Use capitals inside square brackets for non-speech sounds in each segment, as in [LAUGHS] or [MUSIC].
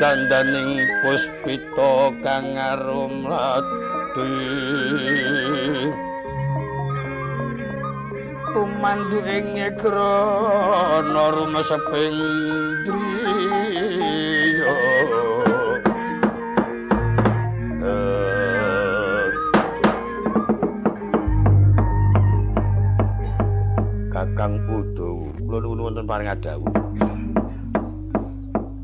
dandaning puspita kang arum lati tumandu ing grana rumeseping driya Kakang Udawa kula nuwun wonten paring adawu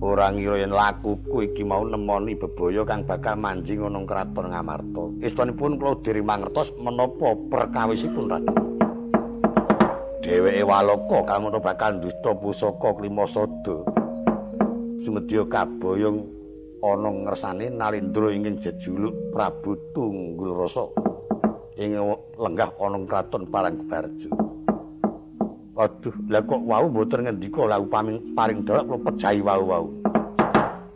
ora ngira yen lakuku iki mau nemoni bebaya kang bakal manjing ana kraton Ngamarta. Istanipun kula diri mangertos menapa perkawisipun Raden. Dheweke Waloka kang ana bakal dusta pusaka Klimasada. Sumedya kaboyong ana ngersane Nalindra ingin jejuluk Prabu Tunggul Rasa ing lenggah ana kraton Parangbarjo. Aduh, lah kok wau mboten ngendika la upami paring dalek kula pejahi wau-wau.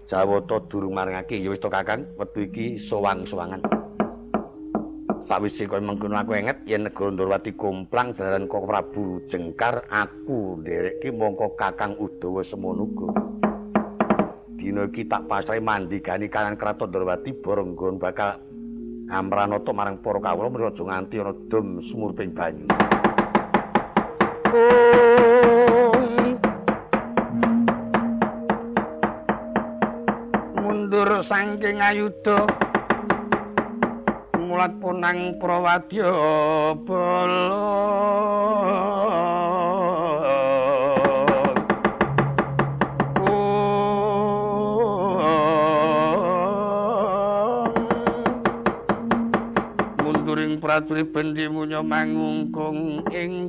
Jawata durung marangake ya wis to Kakang, wektu iki sowang-sowangan. Sawise kowe mengkono aku enget yen negara Ndorowati kumplang jaran kok Prabu Jengkar aku nderekke mongko Kakang Udawa semono. Dina iki tak pasrahe mandigani kanan kraton Ndorowati bareng bakal ngamranata marang para kawula menawa aja nganti ana dom sumurping banyu. Mundur saking ayuda mulat punang prawadya bala praturi bendi munya mangungkung yen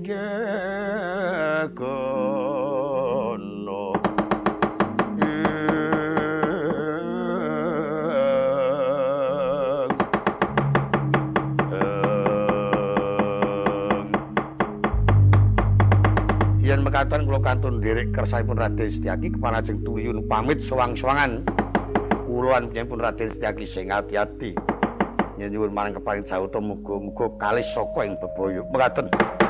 mekaten kula kantun nderek kersaipun Raden Setyaki keparajeng tuyun pamit sowang-sowangan kula pun Raden Setyaki sing ati-ati nyuwun marang keparing jawata muga-muga kalih saka ing bebaya. Mekaten.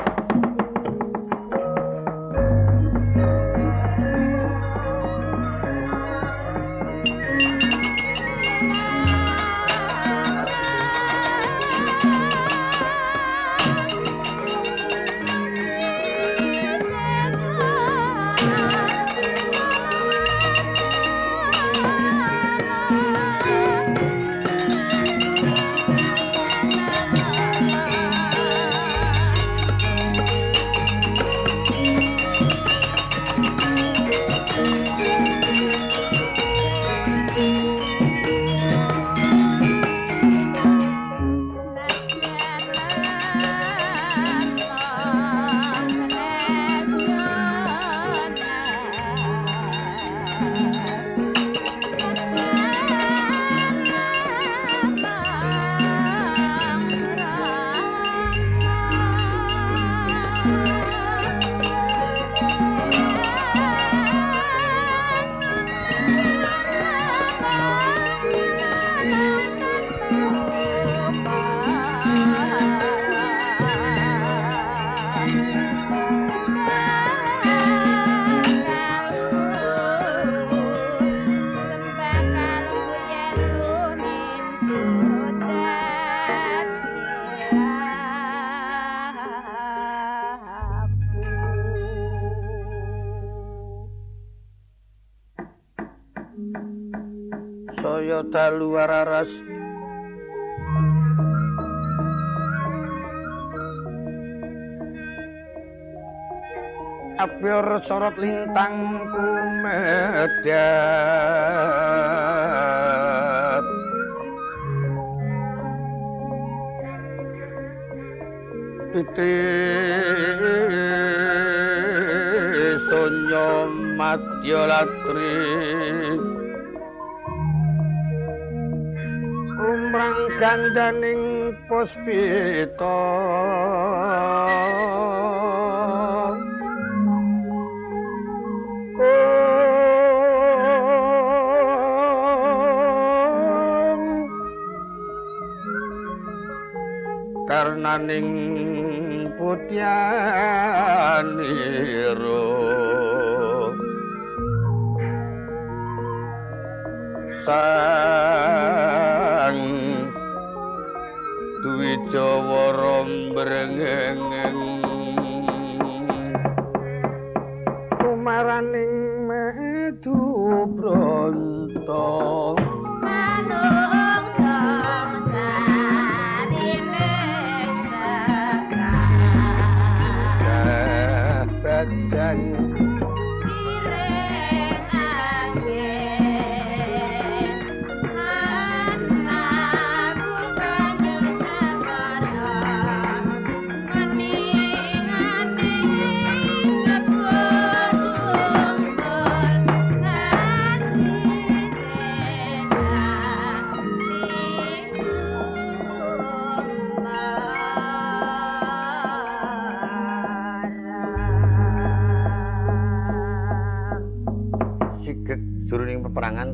Dalu araras Apior sorot lintang kumedat Titi sonyo matyo latri gandaning puspita. Karnaning putyaniro sang duwi jawa rombrengeng kumaraning medu bronto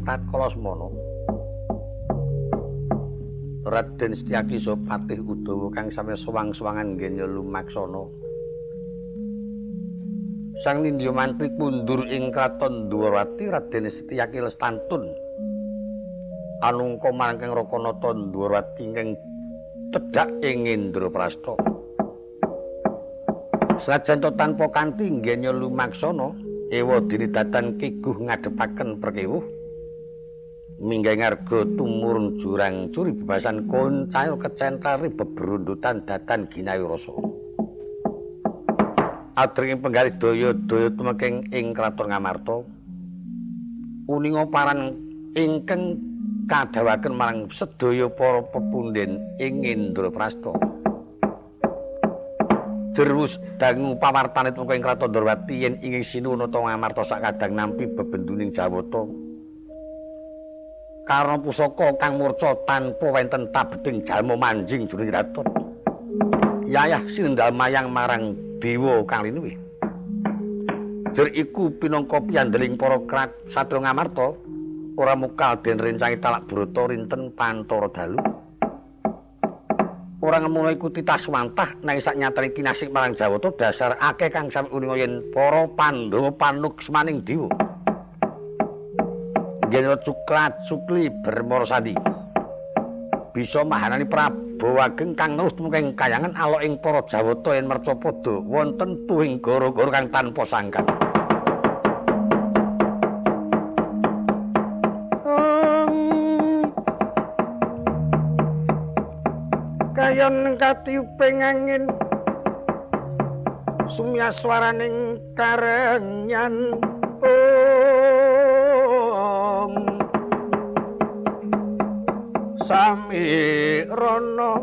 tatkala semana Raden Setyaki Sopatih Udawa kang sami sewang-sewangan ngenya lumaksana Sang Nindya Mantri kundur ing kraton Dwarawati Raden Setyaki Lestantun. Anungka marang Rakanata Dwarawati ingkang cedhak ing Indraprasta Sajan tanpa kanthi ngenya lumaksana ewa dinidatan kiguh ngadepaken perkewuh minggah ngarga tumurun jurang curi bebasan koncayo kecentari beberundutan datan ginayu rasa. Adringin penggali doyo tumeking ing kraton ngamarto uningo paran ingkeng kadawaken marang sedoyo para pepunden ing indra prasto terus dangu pawartane tumeking kraton dorwati yen ingin sinu noto ngamarto sak kadang nampi bebenduning jawoto karena pusaka kang murca tanpa wenten tabeding jalma manjing jroning raton. Yayah sindal mayang marang dewa kang linuwih. Jer iku pinangka piyandeling para krat Satya Ngamarta ora mukal den rencangi talak brata rinten pantara dalu. Ora ngemono iku titah swantah nang sak nyatane kinasih marang Jawata dasar akeh kang sami uninga yen para Pandhawa panuk semaning dewa. Geno cuklat sukli bermorsadi. Bisa mahanani Prabu Ageng kang nuwuh tumengking kayangan alok ing para Jawata yen merca padha wonten tuwing gara-gara kang tanpa sangkan. Kayon katiuping angin sumya swaraning karenyan oh sami rono.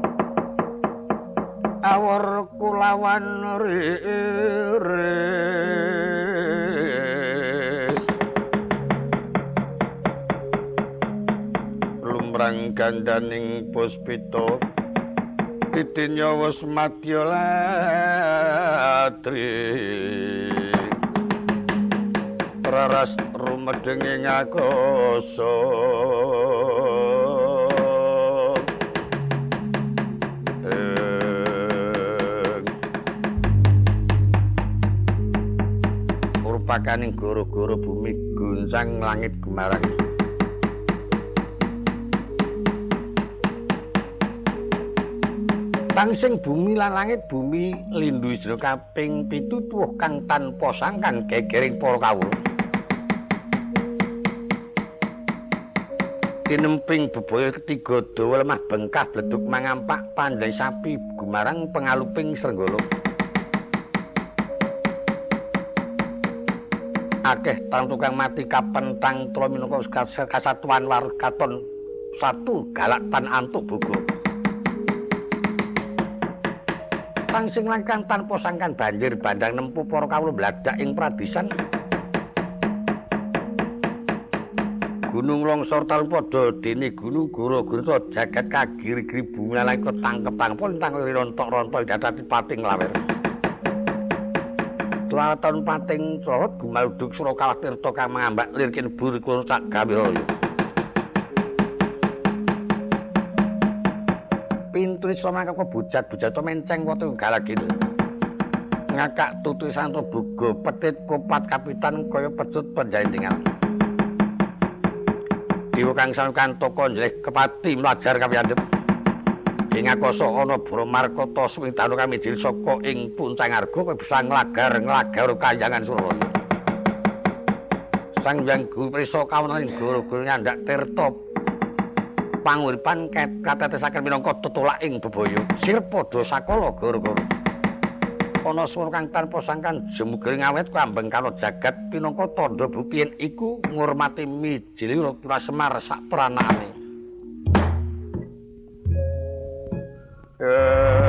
Awur kulawan riris lumrang gandaning puspito titinya wis madya latri raras rumedeng ing pakaning goro-goro bumi guncang langit gemarang Tangsing bumi lan langit bumi lindu jero kaping pitu tuwuh kang tanpa sangkan gegering para kawula. Tinemping bebaya ketiga dawa lemah bengkah bleduk mangampak pandai sapi gumarang pengaluping srenggala. Akeh tang tukang mati kapentang tro minangka kasatuan warkaton satu galak tan antuk buku tang sing langkang tanpa sangkan banjir bandang nempu para kawula bladak ing pradisan. Gunung longsor tal padha dene gunung guru-guru jagat kagiri-giri bunga lan tangkep tangpon tang rontok-rontok datati pating lawer Tuaton pating sorot gumaluduk Surakalah Tirta kang mangambak lirkin buri kulo sak gawe Pintu Isra mangka bujat-bujat menceng watu galagin. Ngakak tutu santo bugo petit kopat kapitan kaya pecut tinggal. jiwa kang sanukan toko njleh kepati mlajar kapiyandhep ing akoso ana Bramarkata swintanu kami diri saka ing puncang arga kowe bisa nglagar nglagar kanjangan Surabaya Sang Hyang Guru Prisa kawonten guru-guru nyandak tirta panguripan katetesaken minangka tutulak ing bebaya. Sirpada sakala guru-guru. Ana swara kang tanpa sangkan jemugering awet kambeng karo jagat pinangka tandha bukti iku ngurmati mijili Ratu Semar sak pranane upamane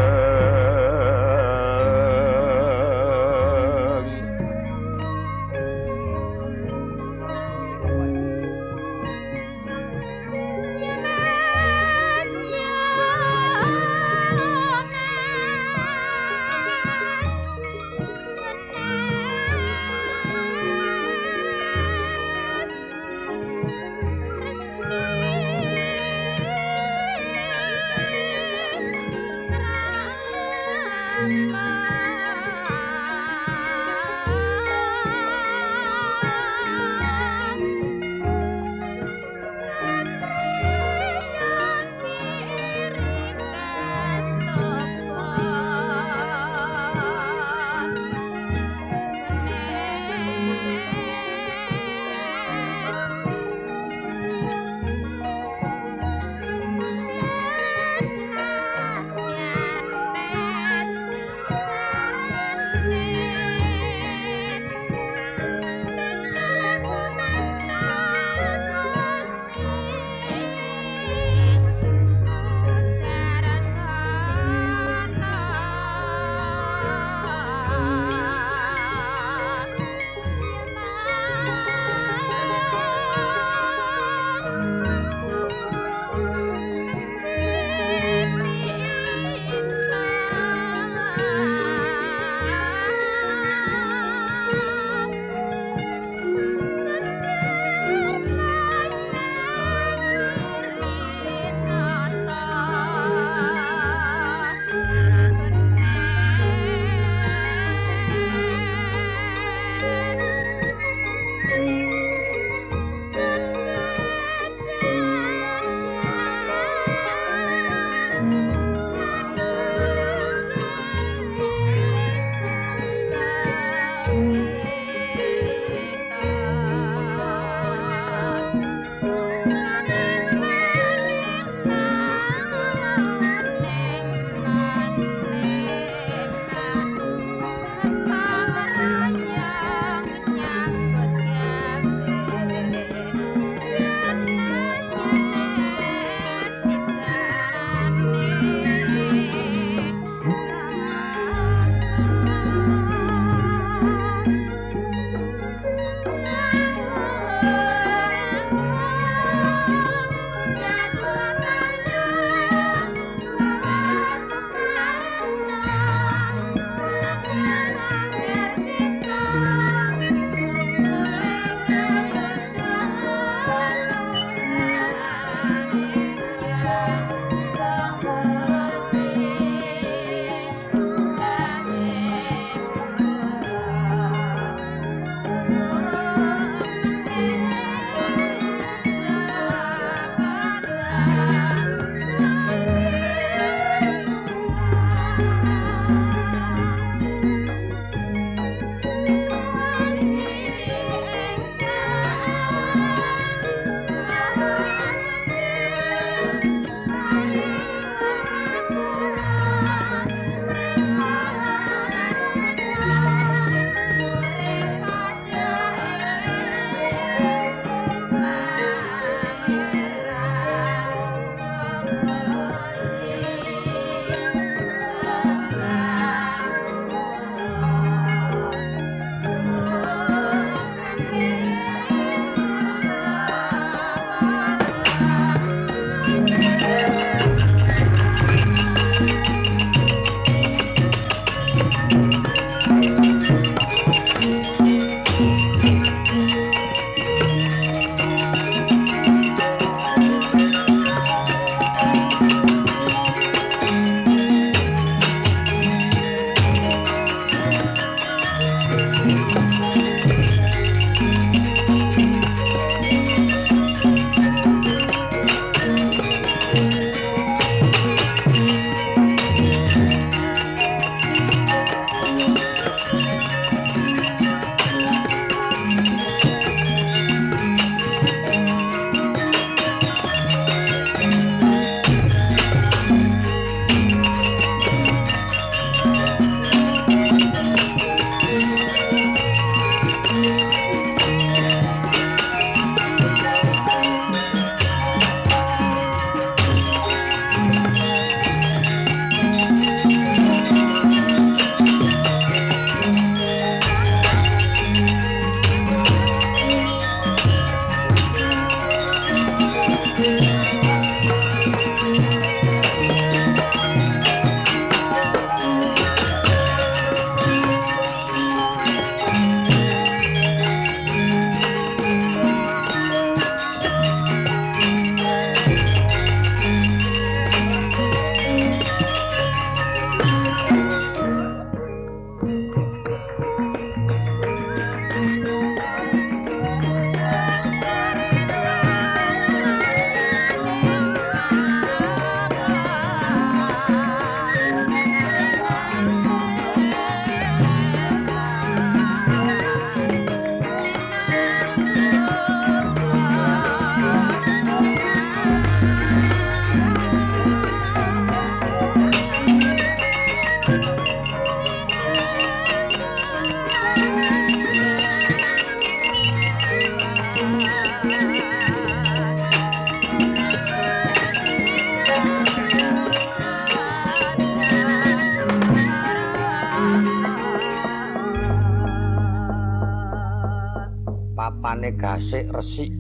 gasik resik.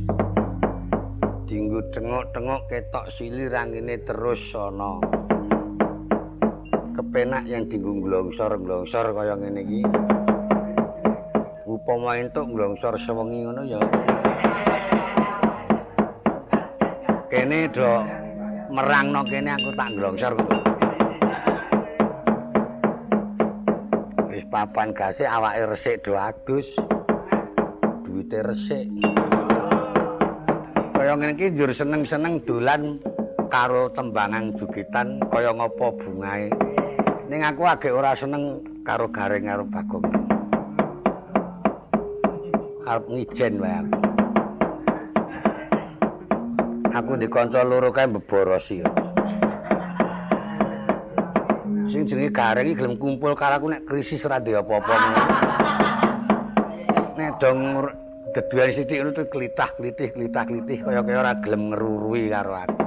Dinggo tengok-tengok ketok silir angine terus ana. Kepenak yang dinggo nglongsor-nglongsor kaya ngene iki. Upama entuk nglongsor sewengi ngono ya. Kene do merangno kene aku tak nglongsor wis papan gasik awake resik do adus duwite resik. Kaya ngene iki njur seneng-seneng dolan karo tembangan jugitan kaya ngopo bungae. Ning aku agek ora seneng karo garing karo bagong. Arep ngijen wae aku. Aku di kanca loro kae mbeborosi. Sing jenenge garing iki gelem kumpul karo aku nek krisis ora ndek apa-apa. Nek dong deduan sithik ngono tuh klitah klitih klitah klitih kaya kaya ora gelem ngerurui karo aku.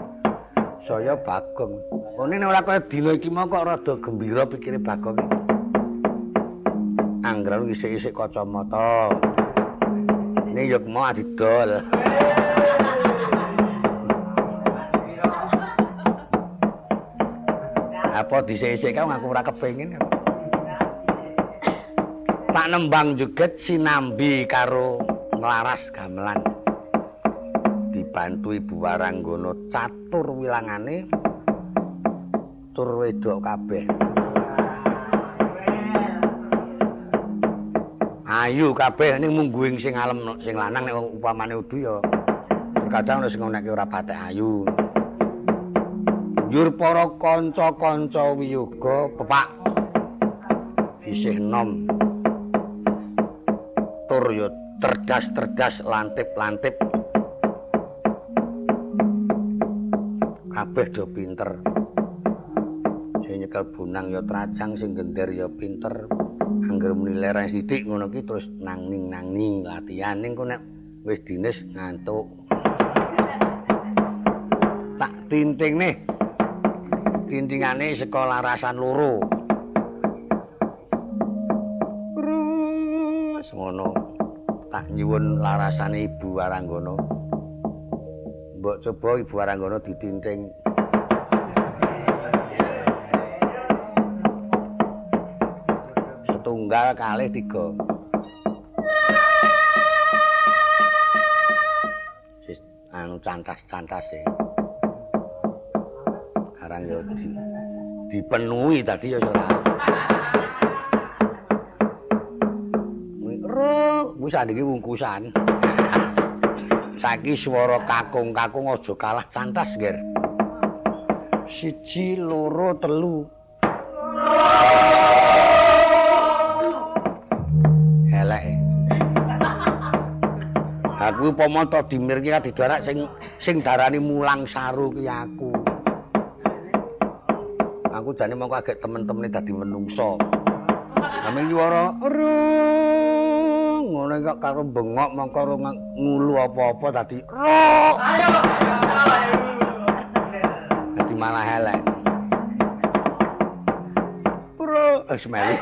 Saya Bagong. One nek ora kaya dina iki mau kok rada gembira pikire Bagong. Anggranu isik-isik kacamata. Ini yuk mau adidol. Apa disik-isik kau ngaku ora kepengin. Tak nembang juga sinambi karo nglaras gamelan. Dibantu Ibu Waranggono catur wilangane tur wedok kabeh. Ayu kabeh ning mungguing sing alem sing lanang nek upamane udu ya. Kadang wis ngoneke ora patek ayu. Njur para kanca-kanca wiyoga pepak isih nom. Tur ya terdas-terdas lantip-lantip. Kabeh do pinter. Sing nyekel bunang ya trajang sing gender ya pinter. Angger muni lereng sithik ngono ki terus nangning-nangning latihan. Ning kok wis dinis ngantuk. Tak tinting nih. Tintingane sekolah rasan loro terus ngono tak nyuwun larasane Ibu Waranggono. Mbok coba Ibu Waranggono ditinting. Setunggal kalih tiga. Sis anu cantas-cantas e. Karang yo di, dipenuhi tadi ya ora. Wis andiki wungkusan. Saiki swara kakung-kakung aja kalah cantas, Ger. Siji, loro, telu. Elek. Aku upama to dimirki ka didarak sing sing darani mulang saru ki aku. Aku jane mongko agek temen-temene dadi menungso. Ame swara, ngono kok karo bengok mongko ngulu apa-apa dadi dadi malah elek. Bro wis melu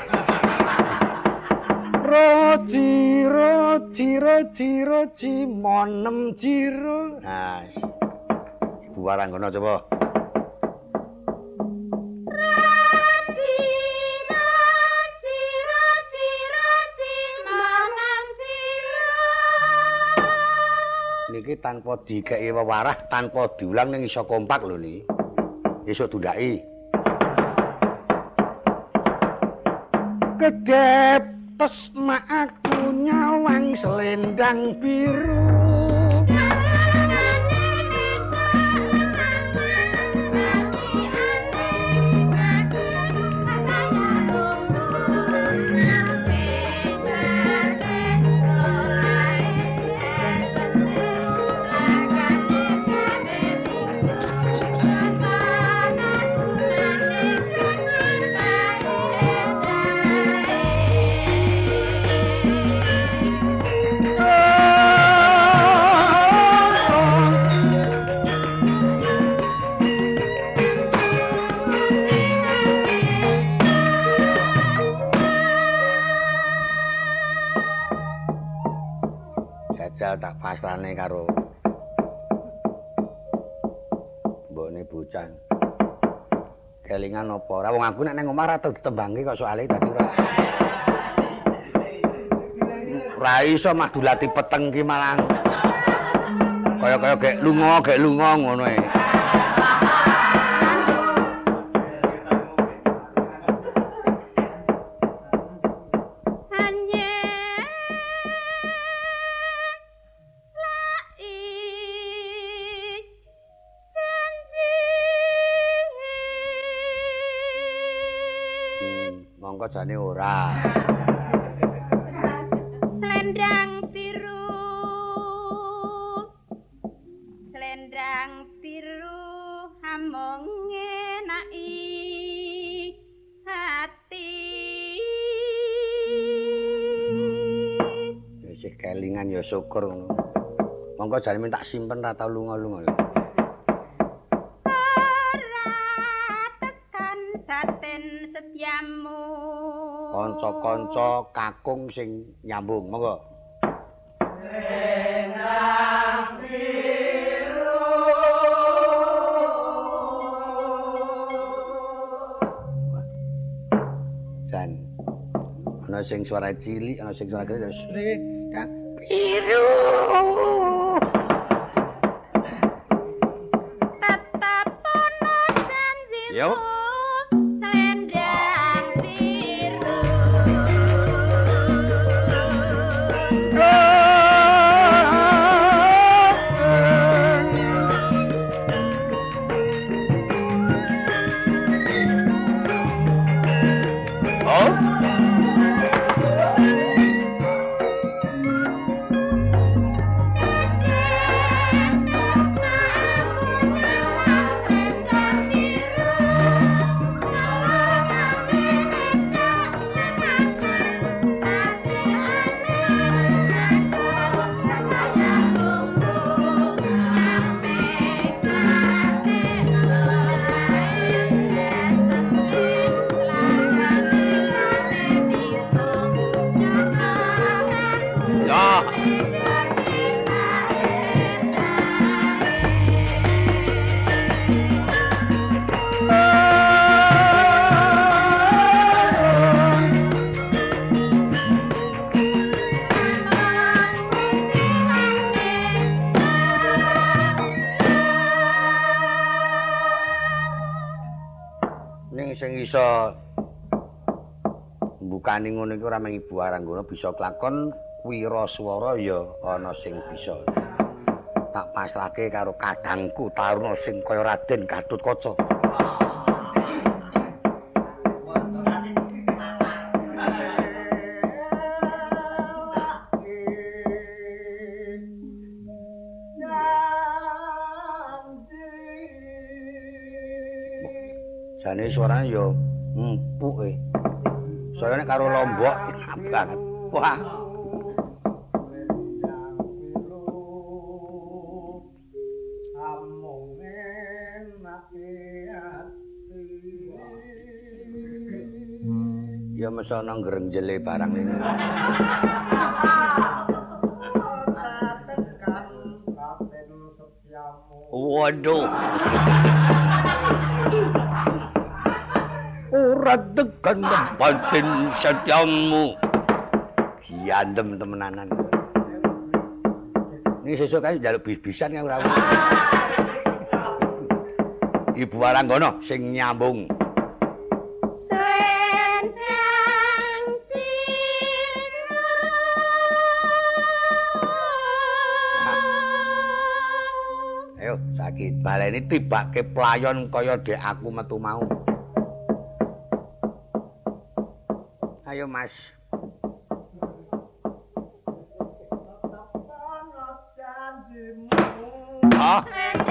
roji roji roji roji monem jiro. Nah ibu warang ngono coba iki tanpa dikeki wewarah tanpa diulang ning iso kompak lho niki. Esuk dundaki. Kedep pesma aku nyawang selendang biru. Pasrane karo mbokne bocah. Kelingan apa? Ora wong aku nek nang omah ra tau ditembangi kok soalé dadi ora. Ora iso mah dulati peteng ki malah kaya-kaya gek lunga, gek lunga ngono e. ora. Slendang biru. Slendang biru among ngenaki hati. Wis kelingan ya syukur ngono. Monggo jane minta simpen ra tau lunga-lunga. Kanca-kanca kakung sing nyambung monggo. Jan ana sing suara cilik ana sing suara gede kang biru bukani ngono iku ora mengi Bu Aranggana bisa kelakon wiraswara ya ana sing bisa. Tak pasrahke karo kadangku Taruna sing kaya Raden Gatotkaca. Jane suarane ya karo Lombok banget. Wah. Ya mesti ana ngrenjele barang ini. Waduh. [LAUGHS] ora tekan batin setiamu giandem temenanan. Ini sesuk kae njaluk bis-bisan kan ora Ibu Waranggono sing nyambung. Ayo sakit. Baleni tibake playon kaya dek aku metu mau ayo mas Ah.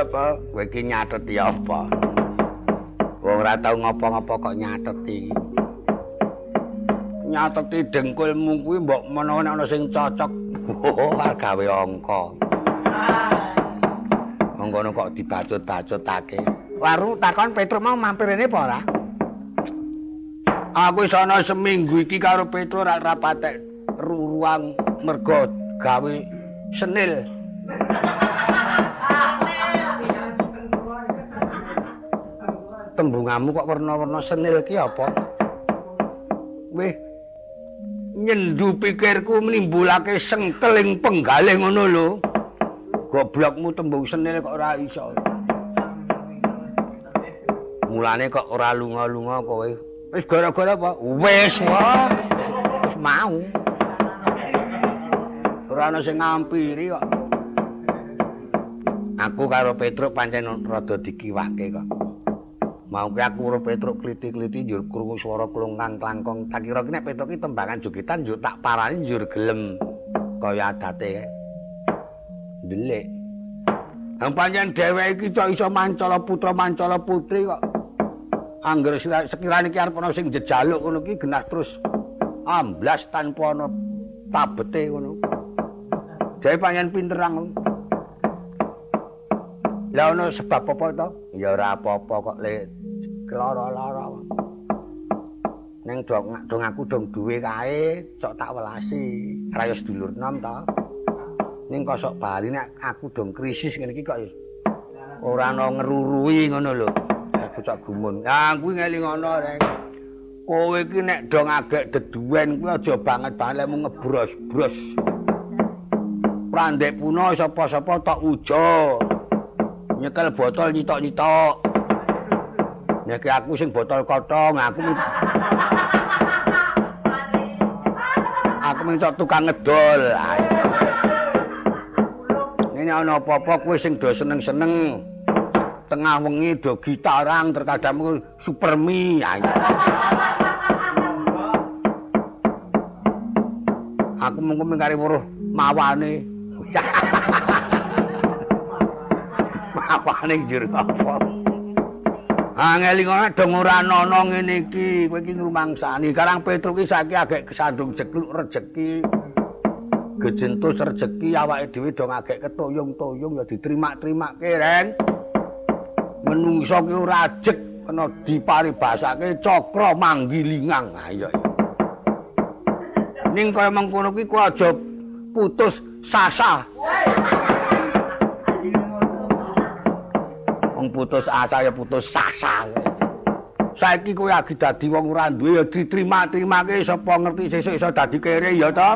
Apa? Kowe iki nyateti apa? Wong ora tau ngopo-ngopo kok nyateti. Nyateti dengkulmu kuwi mbok menawa ana sing cocok. [LAUGHS] Oh, gawe angka. Monggono kok dibacut-bacutake. Waru takon Petruk mau mampir rene apa ora? Aku iso ana seminggu iki karo Petruk ora rapatek ruang mergo gawe senil. Tembungamu kok warna-warna senil ki apa? Weh. Nyendu pikirku menimbulake sengkeling penggalih ngono lho. Goblokmu tembung senil kok ora iso. Mulane kok ora lunga-lunga kowe. Wis gara-gara apa? Wis wae. Wis mau. Ora ana sing ngampiri kok. Aku karo Petruk pancen rada dikiwake kok. Mau ki aku karo Petruk kliti-kliti njur krungu swara klungkang klangkong. Tak kira ki nek Petruk ki tembangan jogetan njur tak parani njur gelem kaya adate. Delik. Nang pancen dheweke iki cok iso mancala putra mancala putri kok. Angger sekirane ki arep ana sing jejaluk ngono ki genah terus amblas tanpa ana tabete ngono. Dhewe pancen pinterang. Lah ono sebab apa to? Ya ora apa-apa kok le lara-lara. Ning dong dong aku dong duwe kae, cok tak welasi. Raya sedulur nom to. Ning kosok bali nek aku dong krisis ngene iki kok ora ana ngerurui ngono lho. Aku cok gumun. Ya kuwi ngelingono rek. Kowe iki nek dong agek deduwen kuwi aja banget banget lemu ngebros-bros. Prandek puno sapa-sapa tok ujo. nyekel botol nyitok-nyitok. Nek aku sing botol kotong, aku Aku minta tukang ngedol. Ini ana apa-apa kowe sing do seneng-seneng. Tengah wengi do gitarang terkadang supermi. Aku mung mengkari weruh mawane. [LAUGHS] apane njur apa Angeli ngono dong ora ana ngene iki. Kowe iki ngrumangsani. Karang Petruk iki saiki agek kesandung jekluk rejeki. Gejentus rejeki awake dhewe dong agek ketoyong-toyong ya diterima-terimake reng. Menungso ki ora ajek kena diparibasake cakra manggilingang ayo ning kaya mengkono ki ku aja putus sasa wong putus asa ya putus sasa. Saiki kowe lagi dadi wong ora duwe ya diterima-terimake sapa ngerti sesuk iso dadi kere ya to.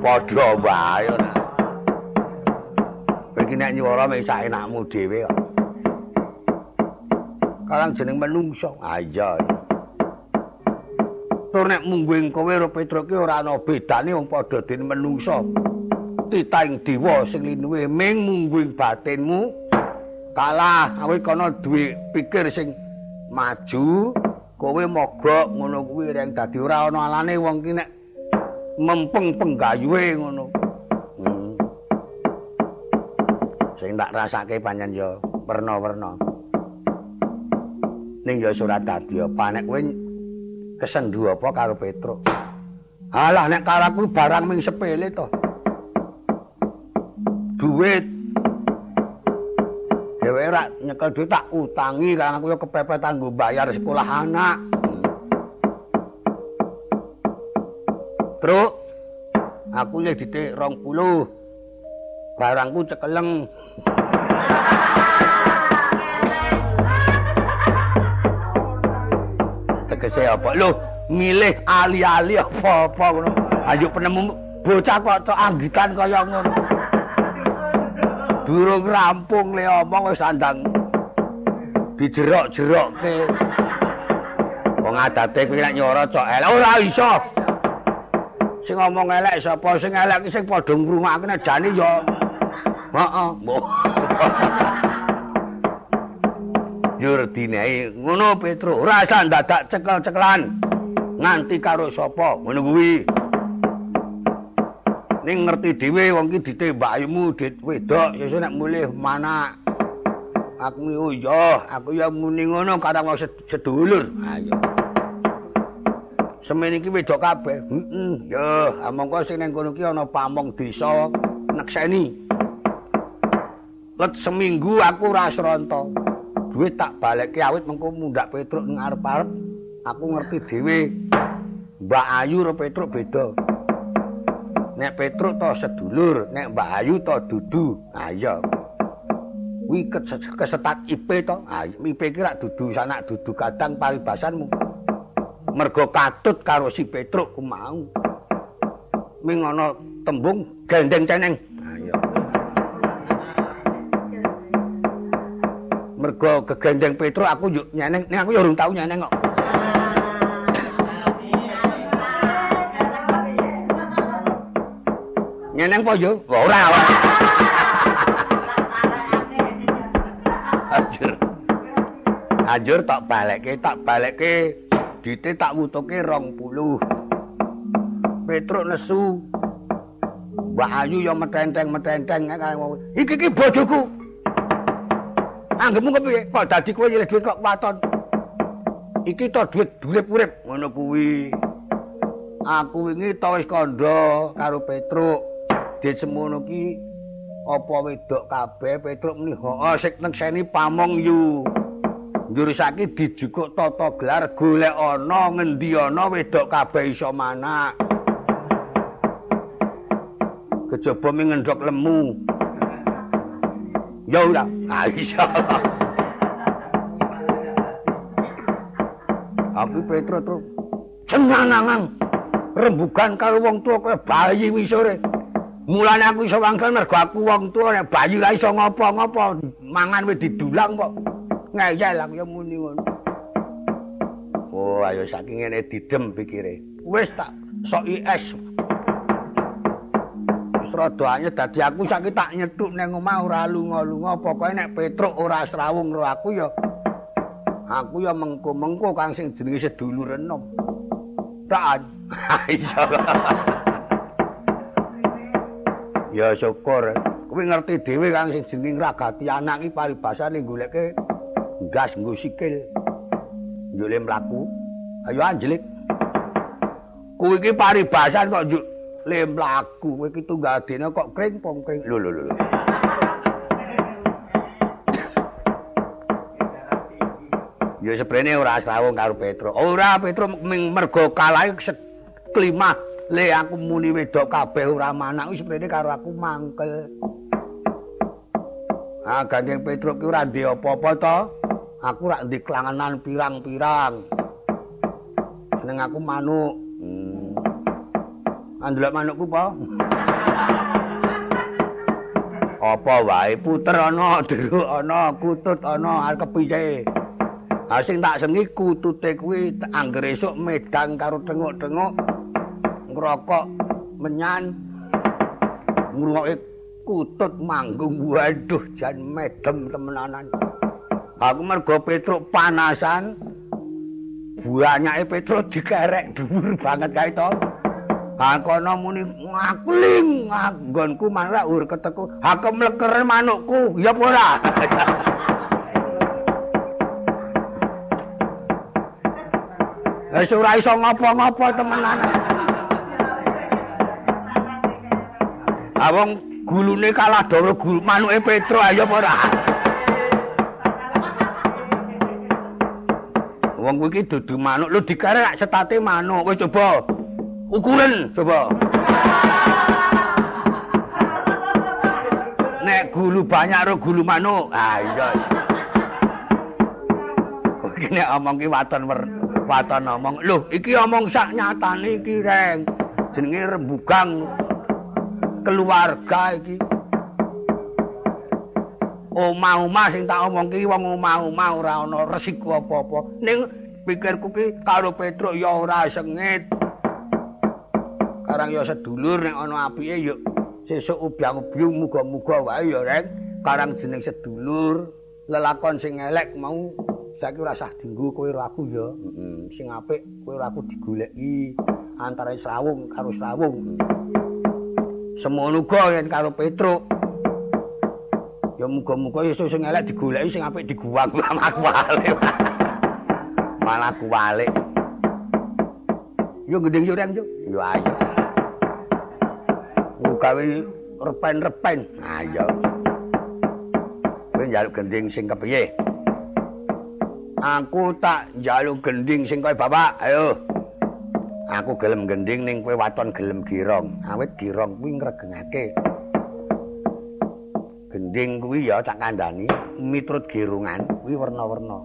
Padha wae iki nek nyuwara mek sak enakmu dhewe kok. Kalang jeneng menungso. Ah iya. Tur nek mungguing kowe karo Petruk ki ora ana bedane wong padha dene menungso. Titaing dewa sing linuwe ming mungguing batinmu kalah awit kono duwe pikir sing maju kowe mogok ngono kuwi reng dadi ora ana alane wong ki nek mempeng penggayuhe ngono. Hmm. sing tak rasake panjen ya werna-werna. Ning ya surat dadi apa nek kowe kesendu apa karo Petruk? Alah nek karo aku barang ming sepele to. Duit ora nyekel dhuwit tak utangi karena aku yo kepepet kanggo bayar sekolah anak. Truk aku le ditik 20. Barangku cekeleng. Tegese apa? Lho, milih ali-ali apa-apa ngono. Ayo penemu bocah kok anggitan kaya ngono. Durung rampung le omong wis andang dijerok-jerokke. Wong adate kuwi nek nyoro cok elek. Ora iso. Sing ngomong elek sapa? Sing elek sing padha ngrumakke nek jane ya. Heeh. [LAUGHS] Jur dinehi ngono Petro. Ora usah dadak cekel-cekelan nganti karo sapa? Ngono kuwi Ning ngerti dhewe wong iki ditembakmu dit wedok sesuk nek mulih mana Aku oh iya, aku ya muni ngono karang wong sedulur. Iya. Semene iki wedok kabeh. Heeh. Ya, amangka sing nang kono ki ana pamong desa nekseni. Let seminggu aku ora sronto. Duit tak balekke awit mengko mundak Petruk ngarep-arep. Aku ngerti dhewe Mbak Ayu karo Petruk beda. Nek Petruk to sedulur, nek Mbak Ayu to dudu. Ha iya. kuwi kesetat IP to. Ah IP ki rak dudu sanak dudu kadang paribasanmu. Mergo katut karo si Petruk ku mau. Ming ana tembung gendeng ceneng. Ah iya. Mergo kegendeng Petruk aku yo nyeneng, nek aku yo urung tau nyeneng kok. Nyeneng po yo? Ora. ora. Anjur tak balekke, tak balekke. Dite tak wutuke 20. Petruk nesu. Mbak Ayu ya metenteng-metenteng Iki iki bojoku. Anggepmu kepiye? Kok dadi kowe nyilih dhuwit kok waton. Iki to dhuwit urip-urip ngono kuwi. Aku wingi to wis kandha karo Petruk. Dit semono ki apa wedok kabeh Petruk muni, "Heeh, sik nekseni pamong yu." njurusake dijukuk tata gelar golek ana ngendi ana wedok kabeh iso manak. Kejaba mengendhok lemu. Ya ora. Iso. Aku petro terus cenanangan rembugan karo wong tuwa kaya bayi wisore mulane aku iso wangkel mergo aku wong tuwa nek bayi ra iso ngopo-ngopo mangan wis didulang kok ngayal aku ya muni ngono. Oh, ayo saking ngene didem pikire. Wis tak sok IS. Wis rada anyet dadi aku saiki tak nyethuk ning omah ora lunga-lunga, pokoke nek Petruk ora srawung karo aku ya aku ya mengko-mengko kang sing jenenge sedulur enom. Tak insyaallah. [LAUGHS] ya syukur. Kowe ngerti dhewe kang sing jeneng ragati anak iki paribasane goleke gas nggo sikil. Njule mlaku. Ayo anjlik. Kuwi iki paribasan kok njuk le mlaku. Kowe iki tunggal dene kok kring pom kring. Lho lho lho. Ya seprene ora sawung karo Petro. Ora Petro mergo kalah kelima le aku muni wedok kabeh ora manak wis seprene karo aku mangkel. Ah gandeng Petro ki ora ndek apa-apa to. aku rak ndek klangenan pirang-pirang. Seneng aku manuk. Hmm. Andelok manukku po. [LAUGHS] Apa wae puter ana, deruk ana, kutut ana, arep kepiye? Ha sing tak sengi kutute kuwi anggere esuk medang karo tenguk-tenguk ngrokok menyan ngrungokke kutut manggung waduh jan medem temenanan. Aku mergo Petruk panasan. Buanyake Petruk dikerek dhuwur banget kae to. Ha kono muni ngakling nggonku malah ur keteku. Ha kemleker manukku, ya ora? [LAUGHS] Wis ora iso ngopo-ngopo temenan. Awong gulune kalah dawa gul manuke Petruk ayo apa ora? wong kuwi iki dudu manuk. Lho dikarek setate manuk. Wis coba. Ukuran coba. Nek gulu banyak ro gulu manuk. Ah iya iki nek omong ki waton waton omong. Lho iki omong sak nyatane iki reng. Jenenge rembugang keluarga iki omah-omah sing tak omong ki wong omah-omah ora ana resiko apa-apa. Ning pikirku ki karo Petruk ya ora sengit. Karang ya sedulur nek ana apike ya sesuk ubyang-ubyung muga-muga wae ya rek. Karang jeneng sedulur lelakon sing elek mau saiki ora usah dinggo kowe karo aku ya. Heeh, sing apik kowe karo aku digoleki antara srawung karo srawung. Semono uga yen karo Petruk. Ya muga-muga iso sing elek digoleki sing apik diguwang [LAUGHS] malah kuwalik. malah kuwalik. Yo gending yo reng yo. Yo ayo. Gawe repen-repen. Ayo. Kowe njaluk gending sing kepiye? Aku tak njaluk gending sing kaya bapak. Ayo. Aku gelem gending ning kowe waton gelem girong. Awit girong kuwi ngregengake. gending kuwi ya tak kandhani miturut girungan kuwi werna-werna.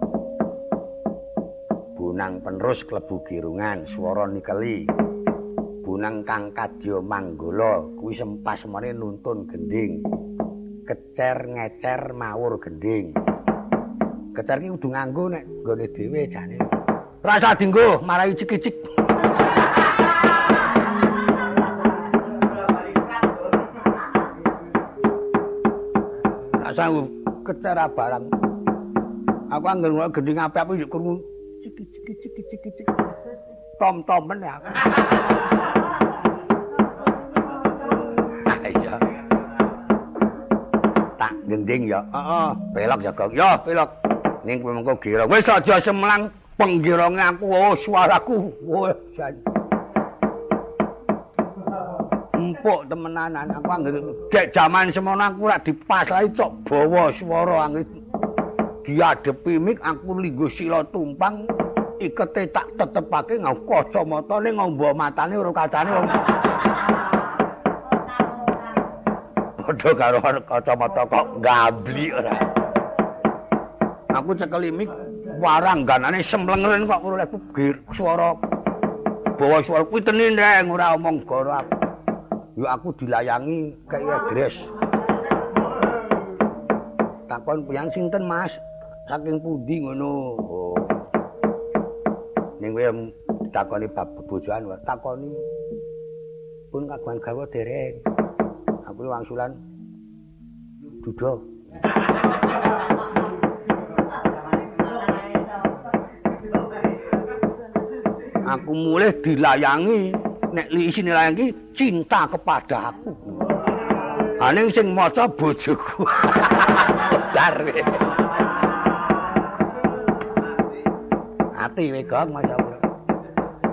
Bunang penerus klebu girungan swara nikeli. Bunang kang kadya manggala kuwi sempas mene nuntun gending. Kecer ngecer mawur gending. Kecer ki kudu nganggo nek nggone dhewe jane. Rasa dinggo marai cik-cik. sanggup ketara barang. Aku anggen ngono gending apik-apik yo krungu ciki ciki ciki ciki ciki. Tom-tomen ya. Iya. Tak gending ya. Heeh, pelok ya, Gong. Ya, pelok. Ning kowe mengko gira. Wis aja semlang penggironge aku. Oh, suaraku. Wah, empuk temenanan aku anggere gek jaman semono aku ora dipaslahi cok bawa swara anggere diadepi mik aku linggo sila tumpang ikete tak tetepake nggo kacamata ning ngombo matane ora kacane padha karo kacamata kok gabli ora aku cekeli mik warangganane semlengren kok oleh swara bawa swara kuwi tenin ora omong goro aku Yo aku dilayangi kayak adres. Takon piyang sinten, Mas? Saking pundi ngono? Oh. Ning kowe ditakoni bab bebojoan wae, takoni pun kagungan gawa dereng. Aku wangsulan dudo. Aku mulai dilayangi. nek li isine lagi cinta kepada aku. Aning sing maca bojoku. [LAUGHS] Dar. Ati we gong maca.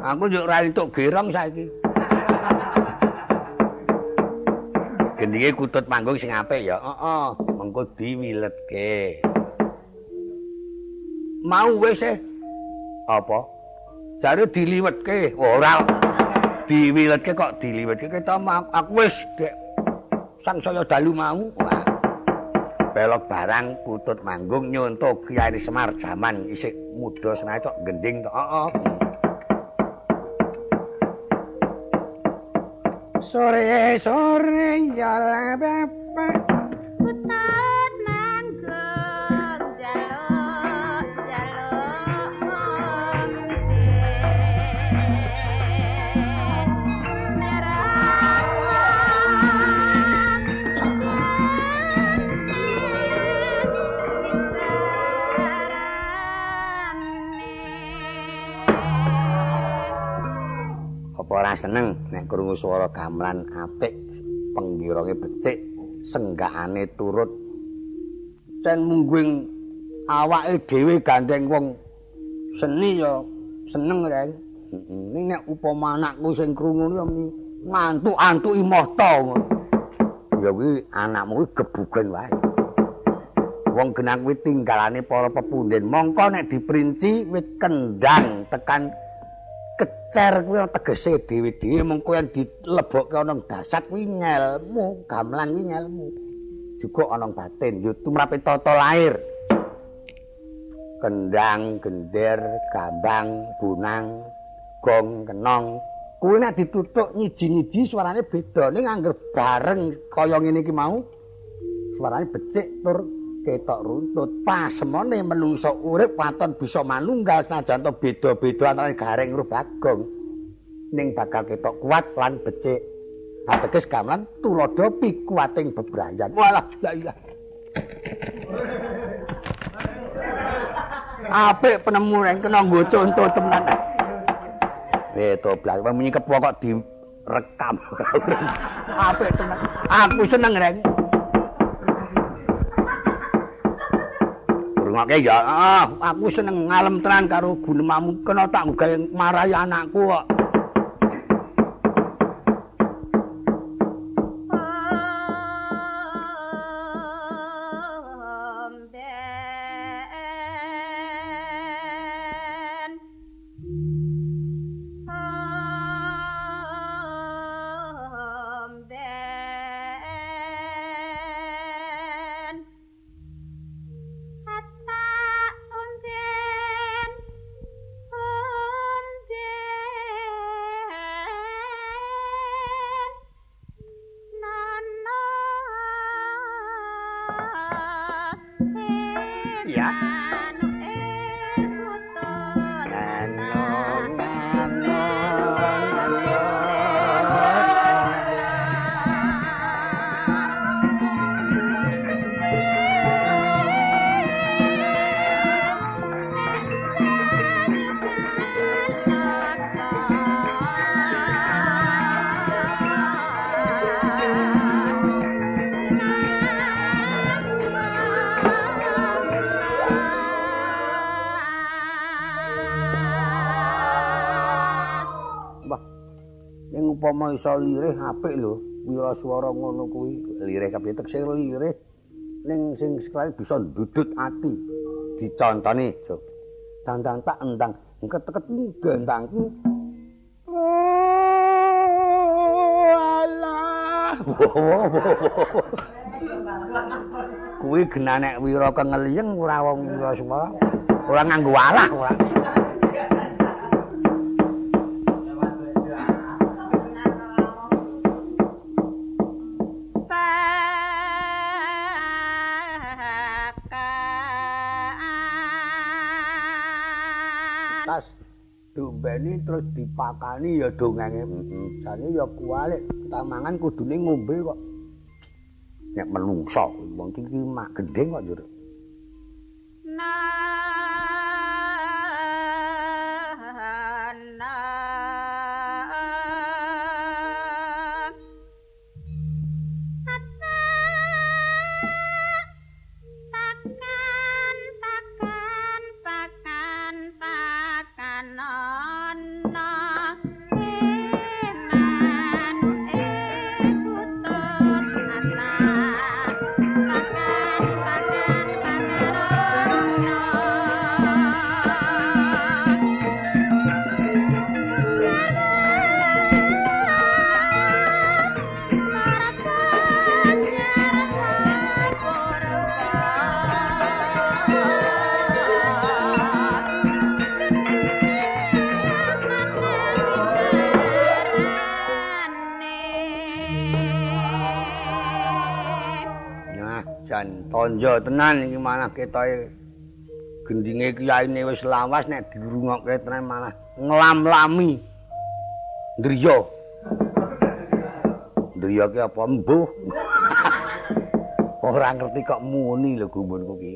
Aku yo ra entuk gerong saiki. Gendinge kutut manggung sing apik ya. Heeh, mengko diwiletke. Mau wis e. Apa? Jare diliwetke. Ora. Oh, diwiletke kok diliwetke kita aku wis dek sangsaya dalu mau belok barang putut manggung nyonto Kyai Semar jaman isih muda senajan cok gending to heeh sore sore ya bapak ora seneng? Nek krungu swara gamelan apik penggironge becik senggakane turut. Cen mungguing awake dhewe gandeng wong seni ya seneng rek. Ning nek upama anakku sing krungu ngantuk-antuki mohta ya kuwi anakmu kuwi gebugen wae. Wong genang kuwi tinggalane para pepunden. Mongko nek diprinci wit kendang tekan kecer kuwi tegese dhewe-dhewe mengko yen dilebokke ana dasar kuwi ngelmu gamelan kuwi ngelmu. Juga ana batin yo tumrape tata lair. Kendang gender gambang bunang gong kenong. Kuwi nek ditutuk nyiji-nyiji suarane beda ning angger bareng kaya ngene iki mau. Suarane becik tur ketok runtut. Pasemone menungso urip waton bisa manunggal. Senajan to beda-beda antara garing karo bagong. Ning bakal ketok kuat lan becik. Ateges gamelan tulodo pikuating bebrayan. Walah la ilah. Apik penemu ning kena nggo conto tenan Beto blas, wong kok di rekam. [LAUGHS] Apik tenan. Aku seneng rek. Rungokke ya, ah, aku seneng ngalem tenan karo gunemamu kena tak gawe marahi anakku kok. Iso lirih apik lho. Wira swara ngono kuwi lirih kabeh tekse lirih. Ning sing sekali bisa ndudut ati. Dicontoni jo. Tandang tak endang ket-ket gendang ki kuwi genane wira kengeliyeng ora wong wira swara. Ora nganggo walah ora dipakani ya dongenge jane ya kualik kita mangan kudune ngombe kok. Nek menungso wong iki mak gendeng kok jur tonjo tenan iki malah ketoke gendinge kiyaine wis lawas nek dirungokke tenan malah nglam-lami driya driya ki apa? Mbuh. [LAUGHS] Ora ngerti kok muni lho gumunku ki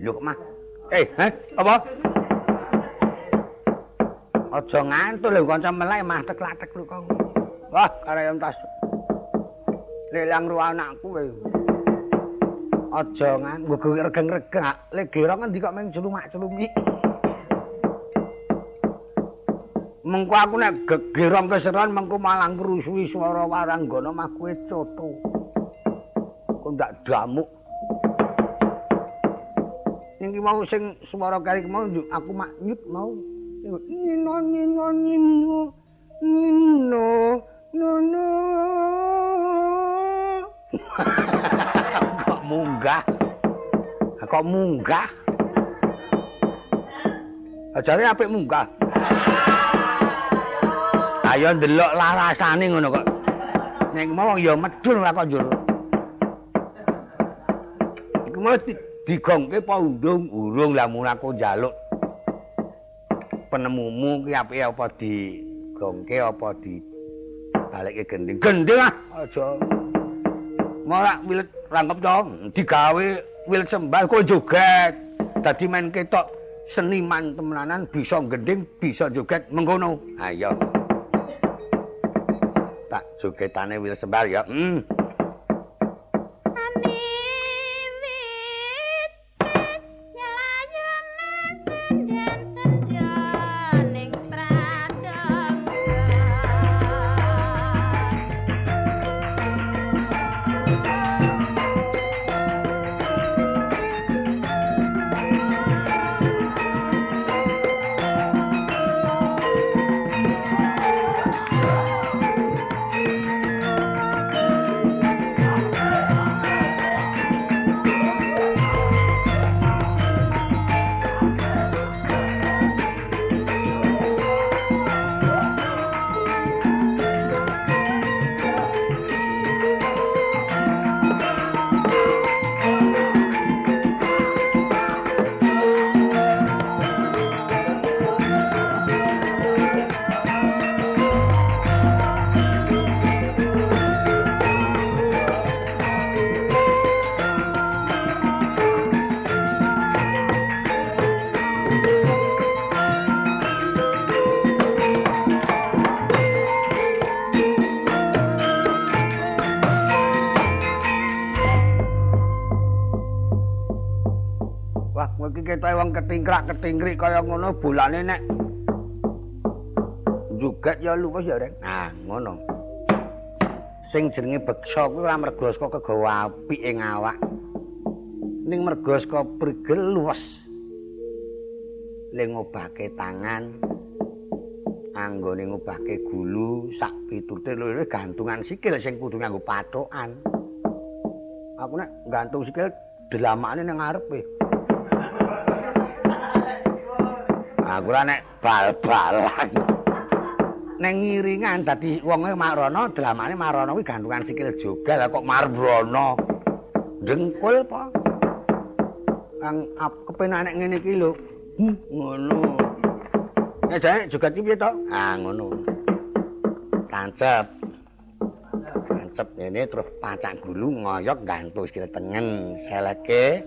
Heh, apa? Aja ngantuk lho kanca melek mah teklatek lu kok. Wah, karep tas. Lelang ru anakku kowe. Aja nganggo regeng-regeng. Le gero ngendi kok meng celumak-celumi. Mengko aku nek gegerong keseran mengko malang krusui swara waranggana mah kowe coto. Kok ndak damuk. Ning mau sing swara kari mau aku mak nyut mau. Nino nino nino nino nino. [LAUGHS] Kok munggah? Kok munggah? Ajare apik munggah. Ayo ndelok larasane ngono kok. Nek mau ya medhun ora kok njur iku mau digongke apa undung urung lah mun aku njaluk penemumu ki apike apa digongke apa di balikke gending gending ah aja Malah wilet rangkep to, digawe wilet sembah kok joget. Dadi main ketok seniman temenanan bisa gending, bisa joget mengkono. Ayo. Tak jogetane wilet sembah ya. Hmm. Ketingkrak-ketingkrik kaya ngono bolane nek juget ya luwes ya rek. Nah ngono. Sing jenenge beksa kuwi ora mergo saka kegawa apik ing awak. Ning mergo saka prigel luwes. Ling ngobake tangan anggone ngobake gulu sak pitute lho gantungan sikil sing kudu nganggo patokan. Aku nek gantung sikil delamakne nang ngarepe Aku ora nek bal-balan. Neng ngiringan dadi wonge Marono, dlamane Marono kuwi gantungan sikil jogal kok Marbrono. Dengkul apa? Kang kepenak nek ngene iki lho. Hmm, ngono. Nek jae jogat iki piye to? Ah, ngono. Tancep. Tancep ngene terus pacak gulu ngoyok gantung sikil tengen. Seleke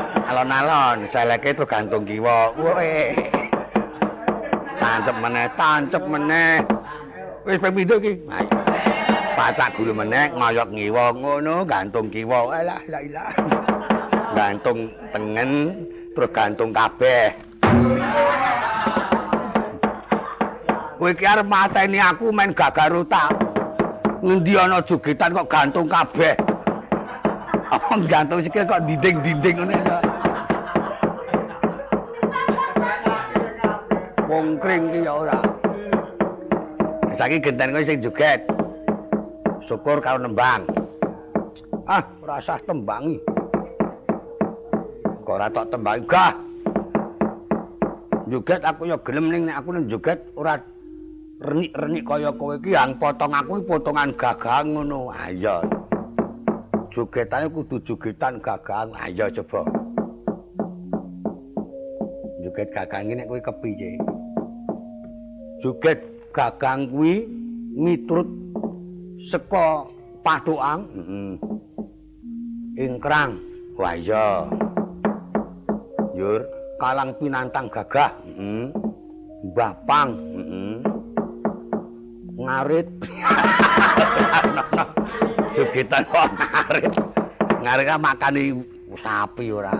alon-alon seleke itu gantung kiwa woi tancep meneh tancep meneh. Wis pemindo iki? Pacak gulu meneh ngoyok ngiwa ngono gantung kiwa alah la ilah gantung tengen terus gantung kabeh. Kowe iki arep mateni aku main gagaruta ngendi ana jogetan kok gantung kabeh? [LAUGHS] Gantung sikil kok dinding-dinding ngono wongkring ki ya ora. Saiki genten kowe sing joget. Syukur karo nembang. Ah, ora usah tembangi. Kok ora tok tembangi gah. Joget aku ya gelem ning nek aku nek joget ora renik-renik kaya kowe iki yang potong aku potongan gagang ngono. Ayo. Jogetane kudu jogetan gagang. Ayo coba. joget gagang nek kowe kepiye joget gagang kuwi miturut saka pathukan heeh ingkrang wah iya. Yur kalang pinantang gagah. Heeh bapang. Heeh ngarit. [LAUGHS] Jogetan kok ngarit. Ngarit makani sapi ora.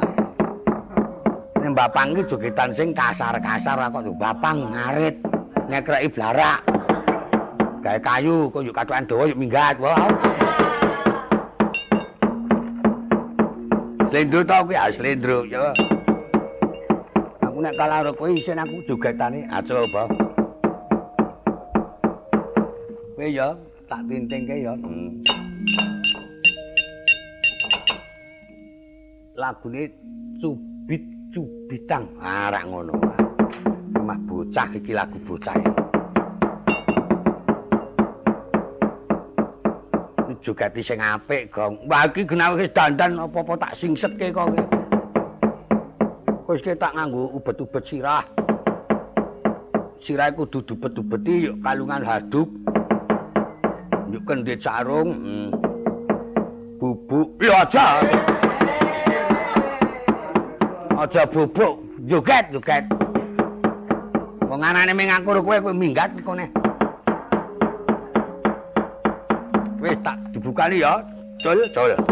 Nek bapang iki jogetan sing kasar-kasar kok bapang ngarit nyekreki blarak gawe kayu kok yo kathukan dawa yo minggat wae Slendro to kuwi ah slendro yo. Aku nek kalah karo kowe isin aku jogetane aja apa. Kowe yo tak tintingke yo. Hmm. Lagune cubit cubitang. Ah rak ngono. Mah bocah iki lagu bocah. jogati sing apik, Gong. Wah iki genawe wis dandan apa-apa tak singsetke kok iki. Tak nganggo ubet-ubet sirah. Sirah kudu dubet-ubeti yuk kalungan haduk. Yuk kendhe sarung. Hmm. Bubuk. Ya aja. Aja bubuk, joget, joget. Wong anane mengakur kowe kowe minggat kene. Wis tak dibukani ya. Jol, jol.